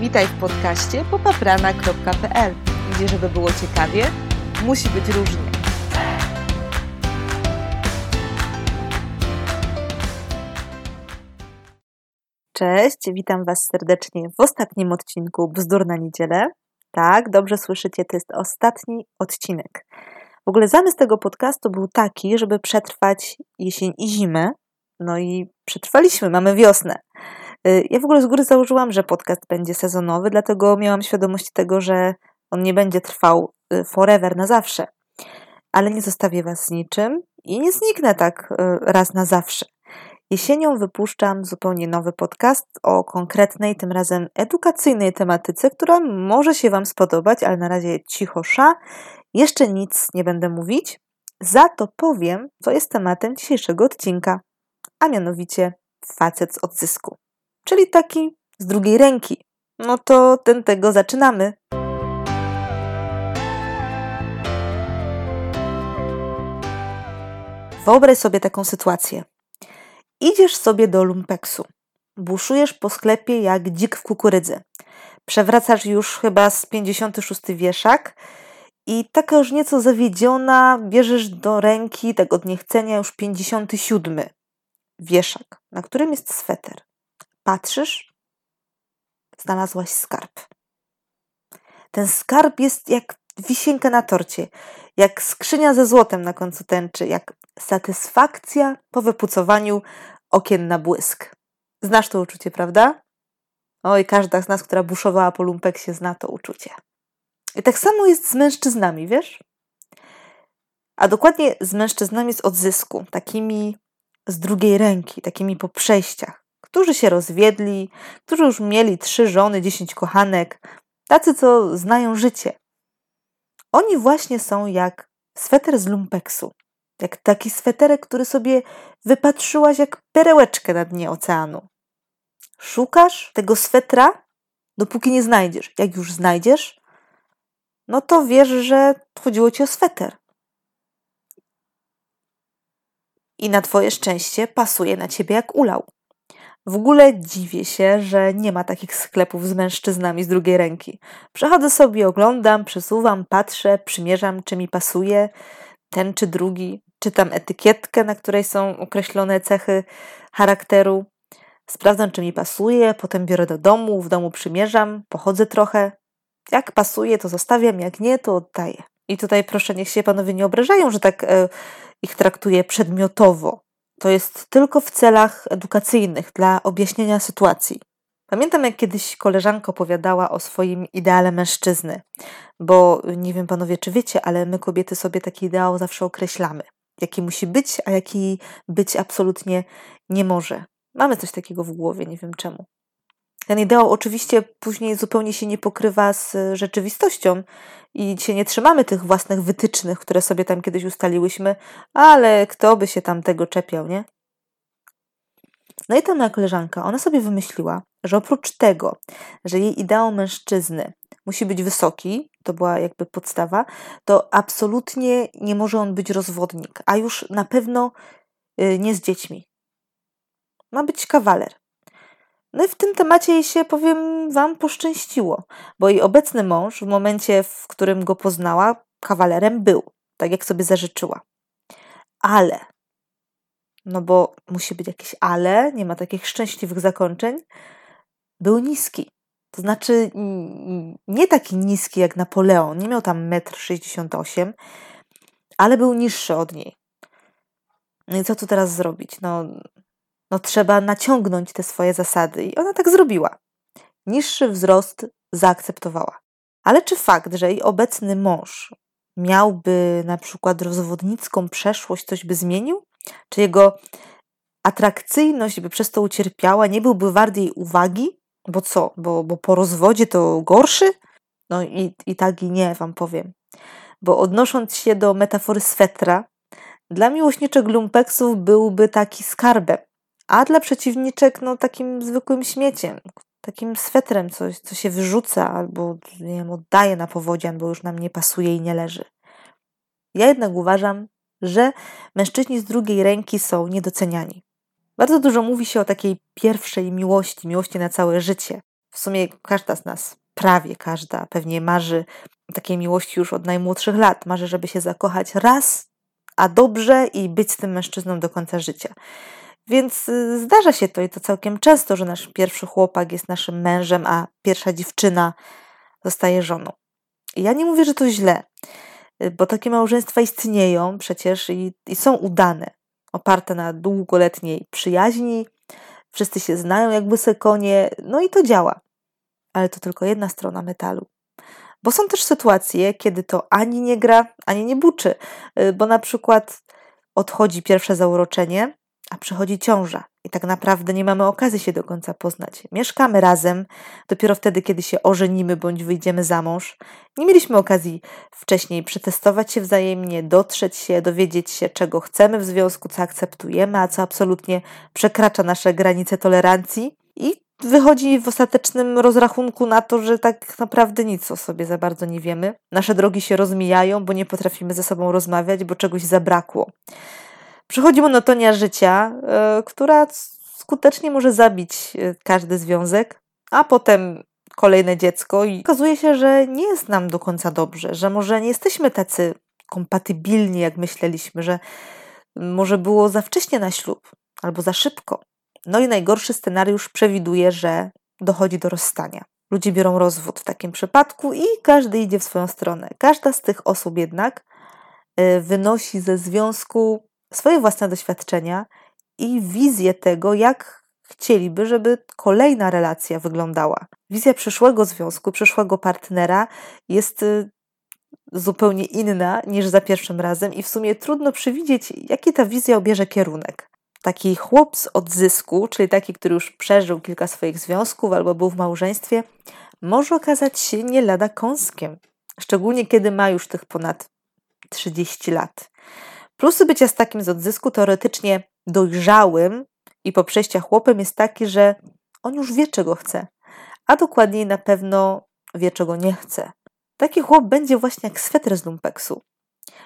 Witaj w podcaście popaprana.pl, gdzie żeby było ciekawie, musi być różnie. Cześć, witam Was serdecznie w ostatnim odcinku Bzdur na niedzielę. Tak, dobrze słyszycie, to jest ostatni odcinek. W ogóle zamysł tego podcastu był taki, żeby przetrwać jesień i zimę. No i przetrwaliśmy, mamy wiosnę. Y, ja w ogóle z góry założyłam, że podcast będzie sezonowy, dlatego miałam świadomość tego, że on nie będzie trwał y, forever, na zawsze. Ale nie zostawię Was niczym i nie zniknę tak y, raz na zawsze. Jesienią wypuszczam zupełnie nowy podcast o konkretnej, tym razem edukacyjnej tematyce, która może się Wam spodobać, ale na razie cicho sza. Jeszcze nic nie będę mówić. Za to powiem, co jest tematem dzisiejszego odcinka, a mianowicie facet z odzysku czyli taki z drugiej ręki. No to ten tego zaczynamy. Wyobraź sobie taką sytuację. Idziesz sobie do lumpeksu. Buszujesz po sklepie jak dzik w kukurydzy. Przewracasz już chyba z 56 wieszak i taka już nieco zawiedziona bierzesz do ręki tak od niechcenia już 57 wieszak, na którym jest sweter. Patrzysz, znalazłaś skarb. Ten skarb jest jak wisienka na torcie, jak skrzynia ze złotem na końcu tęczy, jak satysfakcja po wypucowaniu okien na błysk. Znasz to uczucie, prawda? Oj, każda z nas, która buszowała po lumpeksie, zna to uczucie. I tak samo jest z mężczyznami, wiesz? A dokładnie z mężczyznami z odzysku, takimi z drugiej ręki, takimi po przejściach którzy się rozwiedli, którzy już mieli trzy żony, dziesięć kochanek, tacy, co znają życie. Oni właśnie są jak sweter z lumpeksu, jak taki sweterek, który sobie wypatrzyłaś jak perełeczkę na dnie oceanu. Szukasz tego swetra, dopóki nie znajdziesz. Jak już znajdziesz, no to wiesz, że chodziło ci o sweter. I na twoje szczęście pasuje na ciebie jak ulał. W ogóle dziwię się, że nie ma takich sklepów z mężczyznami z drugiej ręki. Przechodzę sobie, oglądam, przesuwam, patrzę, przymierzam, czy mi pasuje ten czy drugi. Czytam etykietkę, na której są określone cechy charakteru. Sprawdzam, czy mi pasuje, potem biorę do domu, w domu przymierzam, pochodzę trochę. Jak pasuje, to zostawiam, jak nie, to oddaję. I tutaj proszę, niech się panowie nie obrażają, że tak e, ich traktuję przedmiotowo to jest tylko w celach edukacyjnych, dla objaśnienia sytuacji. Pamiętam, jak kiedyś koleżanka opowiadała o swoim ideale mężczyzny, bo nie wiem, panowie, czy wiecie, ale my kobiety sobie taki ideał zawsze określamy. Jaki musi być, a jaki być absolutnie nie może. Mamy coś takiego w głowie, nie wiem czemu. Ten ideał oczywiście później zupełnie się nie pokrywa z rzeczywistością i się nie trzymamy tych własnych wytycznych, które sobie tam kiedyś ustaliłyśmy, ale kto by się tam tego czepiał, nie? No i ta moja koleżanka, ona sobie wymyśliła, że oprócz tego, że jej ideał mężczyzny musi być wysoki, to była jakby podstawa, to absolutnie nie może on być rozwodnik, a już na pewno y, nie z dziećmi. Ma być kawaler. No i w tym temacie jej się, powiem Wam, poszczęściło, bo jej obecny mąż w momencie, w którym go poznała, kawalerem był, tak jak sobie zażyczyła. Ale, no bo musi być jakieś ale, nie ma takich szczęśliwych zakończeń, był niski. To znaczy nie taki niski jak Napoleon, nie miał tam 1,68 m, ale był niższy od niej. No i co tu teraz zrobić? No, no trzeba naciągnąć te swoje zasady. I ona tak zrobiła. Niższy wzrost zaakceptowała. Ale czy fakt, że jej obecny mąż miałby na przykład rozwodnicką przeszłość, coś by zmienił? Czy jego atrakcyjność by przez to ucierpiała? Nie byłby wart jej uwagi? Bo co? Bo, bo po rozwodzie to gorszy? No i, i tak i nie, wam powiem. Bo odnosząc się do metafory swetra, dla miłośniczek lumpeksów byłby taki skarbem, a dla przeciwniczek no takim zwykłym śmieciem, takim swetrem, coś, co się wyrzuca albo nie wiem, oddaje na powodzian, bo już nam nie pasuje i nie leży. Ja jednak uważam, że mężczyźni z drugiej ręki są niedoceniani. Bardzo dużo mówi się o takiej pierwszej miłości, miłości na całe życie. W sumie każda z nas, prawie każda, pewnie marzy takiej miłości już od najmłodszych lat. Marzy, żeby się zakochać raz, a dobrze i być z tym mężczyzną do końca życia. Więc y, zdarza się to i to całkiem często, że nasz pierwszy chłopak jest naszym mężem, a pierwsza dziewczyna zostaje żoną. I ja nie mówię, że to źle, y, bo takie małżeństwa istnieją przecież i, i są udane, oparte na długoletniej przyjaźni, wszyscy się znają jakby se konie, no i to działa. Ale to tylko jedna strona metalu. Bo są też sytuacje, kiedy to ani nie gra, ani nie buczy, y, bo na przykład odchodzi pierwsze zauroczenie, a przychodzi ciąża i tak naprawdę nie mamy okazji się do końca poznać. Mieszkamy razem, dopiero wtedy, kiedy się ożenimy bądź wyjdziemy za mąż. Nie mieliśmy okazji wcześniej przetestować się wzajemnie, dotrzeć się, dowiedzieć się, czego chcemy w związku, co akceptujemy, a co absolutnie przekracza nasze granice tolerancji. I wychodzi w ostatecznym rozrachunku na to, że tak naprawdę nic o sobie za bardzo nie wiemy. Nasze drogi się rozmijają, bo nie potrafimy ze sobą rozmawiać, bo czegoś zabrakło. Przychodzi monotonia życia, e, która skutecznie może zabić e, każdy związek, a potem kolejne dziecko i okazuje się, że nie jest nam do końca dobrze, że może nie jesteśmy tacy kompatybilni, jak myśleliśmy, że może było za wcześnie na ślub albo za szybko. No i najgorszy scenariusz przewiduje, że dochodzi do rozstania. Ludzie biorą rozwód w takim przypadku i każdy idzie w swoją stronę. Każda z tych osób jednak e, wynosi ze związku swoje własne doświadczenia i wizję tego, jak chcieliby, żeby kolejna relacja wyglądała. Wizja przyszłego związku, przyszłego partnera jest y, zupełnie inna niż za pierwszym razem, i w sumie trudno przewidzieć, jaki ta wizja obierze kierunek. Taki chłop z odzysku, czyli taki, który już przeżył kilka swoich związków albo był w małżeństwie, może okazać się nie lada kąskiem, szczególnie kiedy ma już tych ponad 30 lat. Plusy bycia z takim z odzysku teoretycznie dojrzałym i po przejściach chłopem jest taki, że on już wie, czego chce, a dokładniej na pewno wie, czego nie chce. Taki chłop będzie właśnie jak sweter z lumpeksu.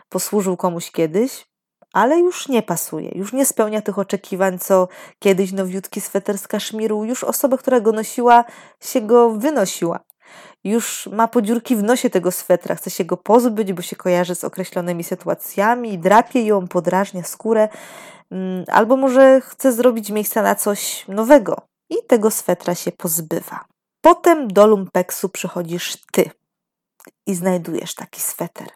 Posłużył komuś kiedyś, ale już nie pasuje, już nie spełnia tych oczekiwań, co kiedyś nowiutki sweter z kaszmiru, już osoba, która go nosiła, się go wynosiła już ma podziurki w nosie tego swetra, chce się go pozbyć, bo się kojarzy z określonymi sytuacjami, drapie ją, podrażnia skórę, mm, albo może chce zrobić miejsca na coś nowego i tego swetra się pozbywa. Potem do lumpeksu przychodzisz ty i znajdujesz taki sweter.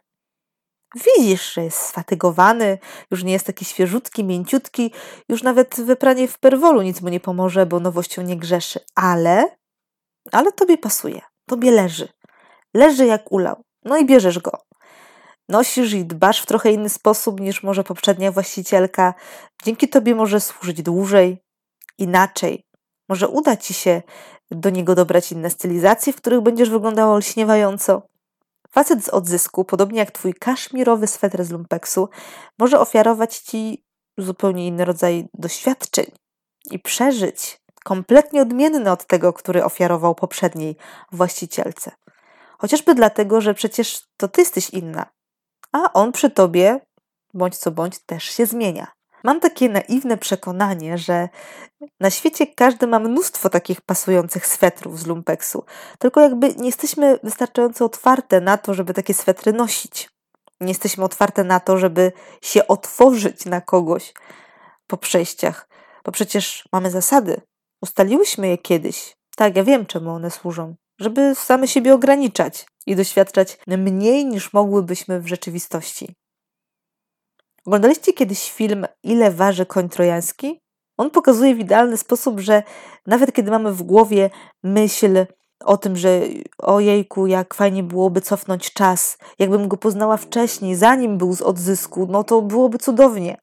Widzisz, że jest sfatygowany, już nie jest taki świeżutki, mięciutki, już nawet wypranie w perwolu nic mu nie pomoże, bo nowością nie grzeszy, ale, ale tobie pasuje. Tobie leży. Leży jak ulał. No i bierzesz go. Nosisz i dbasz w trochę inny sposób niż może poprzednia właścicielka. Dzięki tobie może służyć dłużej, inaczej. Może uda ci się do niego dobrać inne stylizacje, w których będziesz wyglądała olśniewająco. Facet z odzysku, podobnie jak twój kaszmirowy sweter z lumpeksu, może ofiarować ci zupełnie inny rodzaj doświadczeń i przeżyć, kompletnie odmienny od tego, który ofiarował poprzedniej właścicielce. Chociażby dlatego, że przecież to ty jesteś inna, a on przy tobie, bądź co bądź, też się zmienia. Mam takie naiwne przekonanie, że na świecie każdy ma mnóstwo takich pasujących swetrów z lumpeksu, tylko jakby nie jesteśmy wystarczająco otwarte na to, żeby takie swetry nosić. Nie jesteśmy otwarte na to, żeby się otworzyć na kogoś po przejściach, bo przecież mamy zasady, Ustaliłyśmy je kiedyś. Tak, ja wiem, czemu one służą. Żeby same siebie ograniczać i doświadczać mniej niż mogłybyśmy w rzeczywistości. Oglądaliście kiedyś film Ile waży koń trojański? On pokazuje w idealny sposób, że nawet kiedy mamy w głowie myśl o tym, że ojejku, jak fajnie byłoby cofnąć czas, jakbym go poznała wcześniej, zanim był z odzysku, no to byłoby cudownie.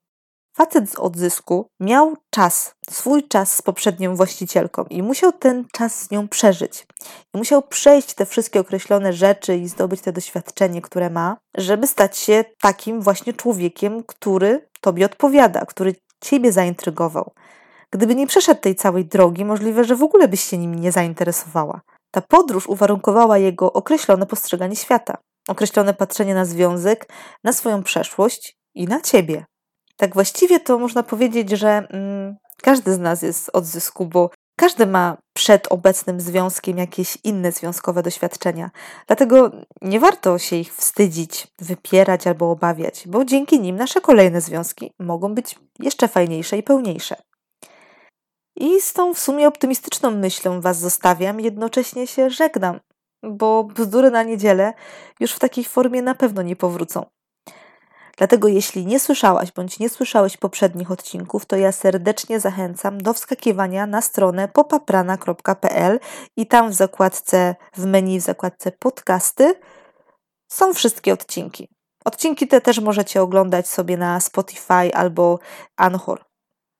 Facet z odzysku miał czas, swój czas z poprzednią właścicielką i musiał ten czas z nią przeżyć. I musiał przejść te wszystkie określone rzeczy i zdobyć te doświadczenie, które ma, żeby stać się takim właśnie człowiekiem, który tobie odpowiada, który ciebie zaintrygował. Gdyby nie przeszedł tej całej drogi, możliwe, że w ogóle byś się nim nie zainteresowała. Ta podróż uwarunkowała jego określone postrzeganie świata, określone patrzenie na związek, na swoją przeszłość i na ciebie. Tak właściwie to można powiedzieć, że mm, każdy z nas jest z odzysku, bo Każdy ma przed obecnym związkiem jakieś inne związkowe doświadczenia, dlatego nie warto się ich wstydzić, wypierać albo obawiać, bo dzięki nim nasze kolejne związki mogą być jeszcze fajniejsze i pełniejsze. I z tą w sumie optymistyczną myślą Was zostawiam, jednocześnie się żegnam, bo bzdury na niedzielę już w takiej formie na pewno nie powrócą. Dlatego jeśli nie słyszałaś bądź nie słyszałeś poprzednich odcinków, to ja serdecznie zachęcam do wskakiwania na stronę popaprana.pl i tam w zakładce, w menu w zakładce podcasty są wszystkie odcinki. Odcinki te też możecie oglądać sobie na Spotify albo Anchor.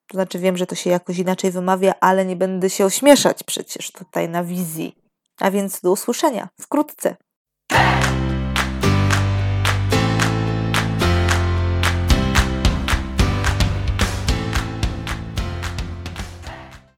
To znaczy wiem, że to się jakoś inaczej wymawia, ale nie będę się ośmieszać przecież tutaj na wizji. A więc do usłyszenia wkrótce.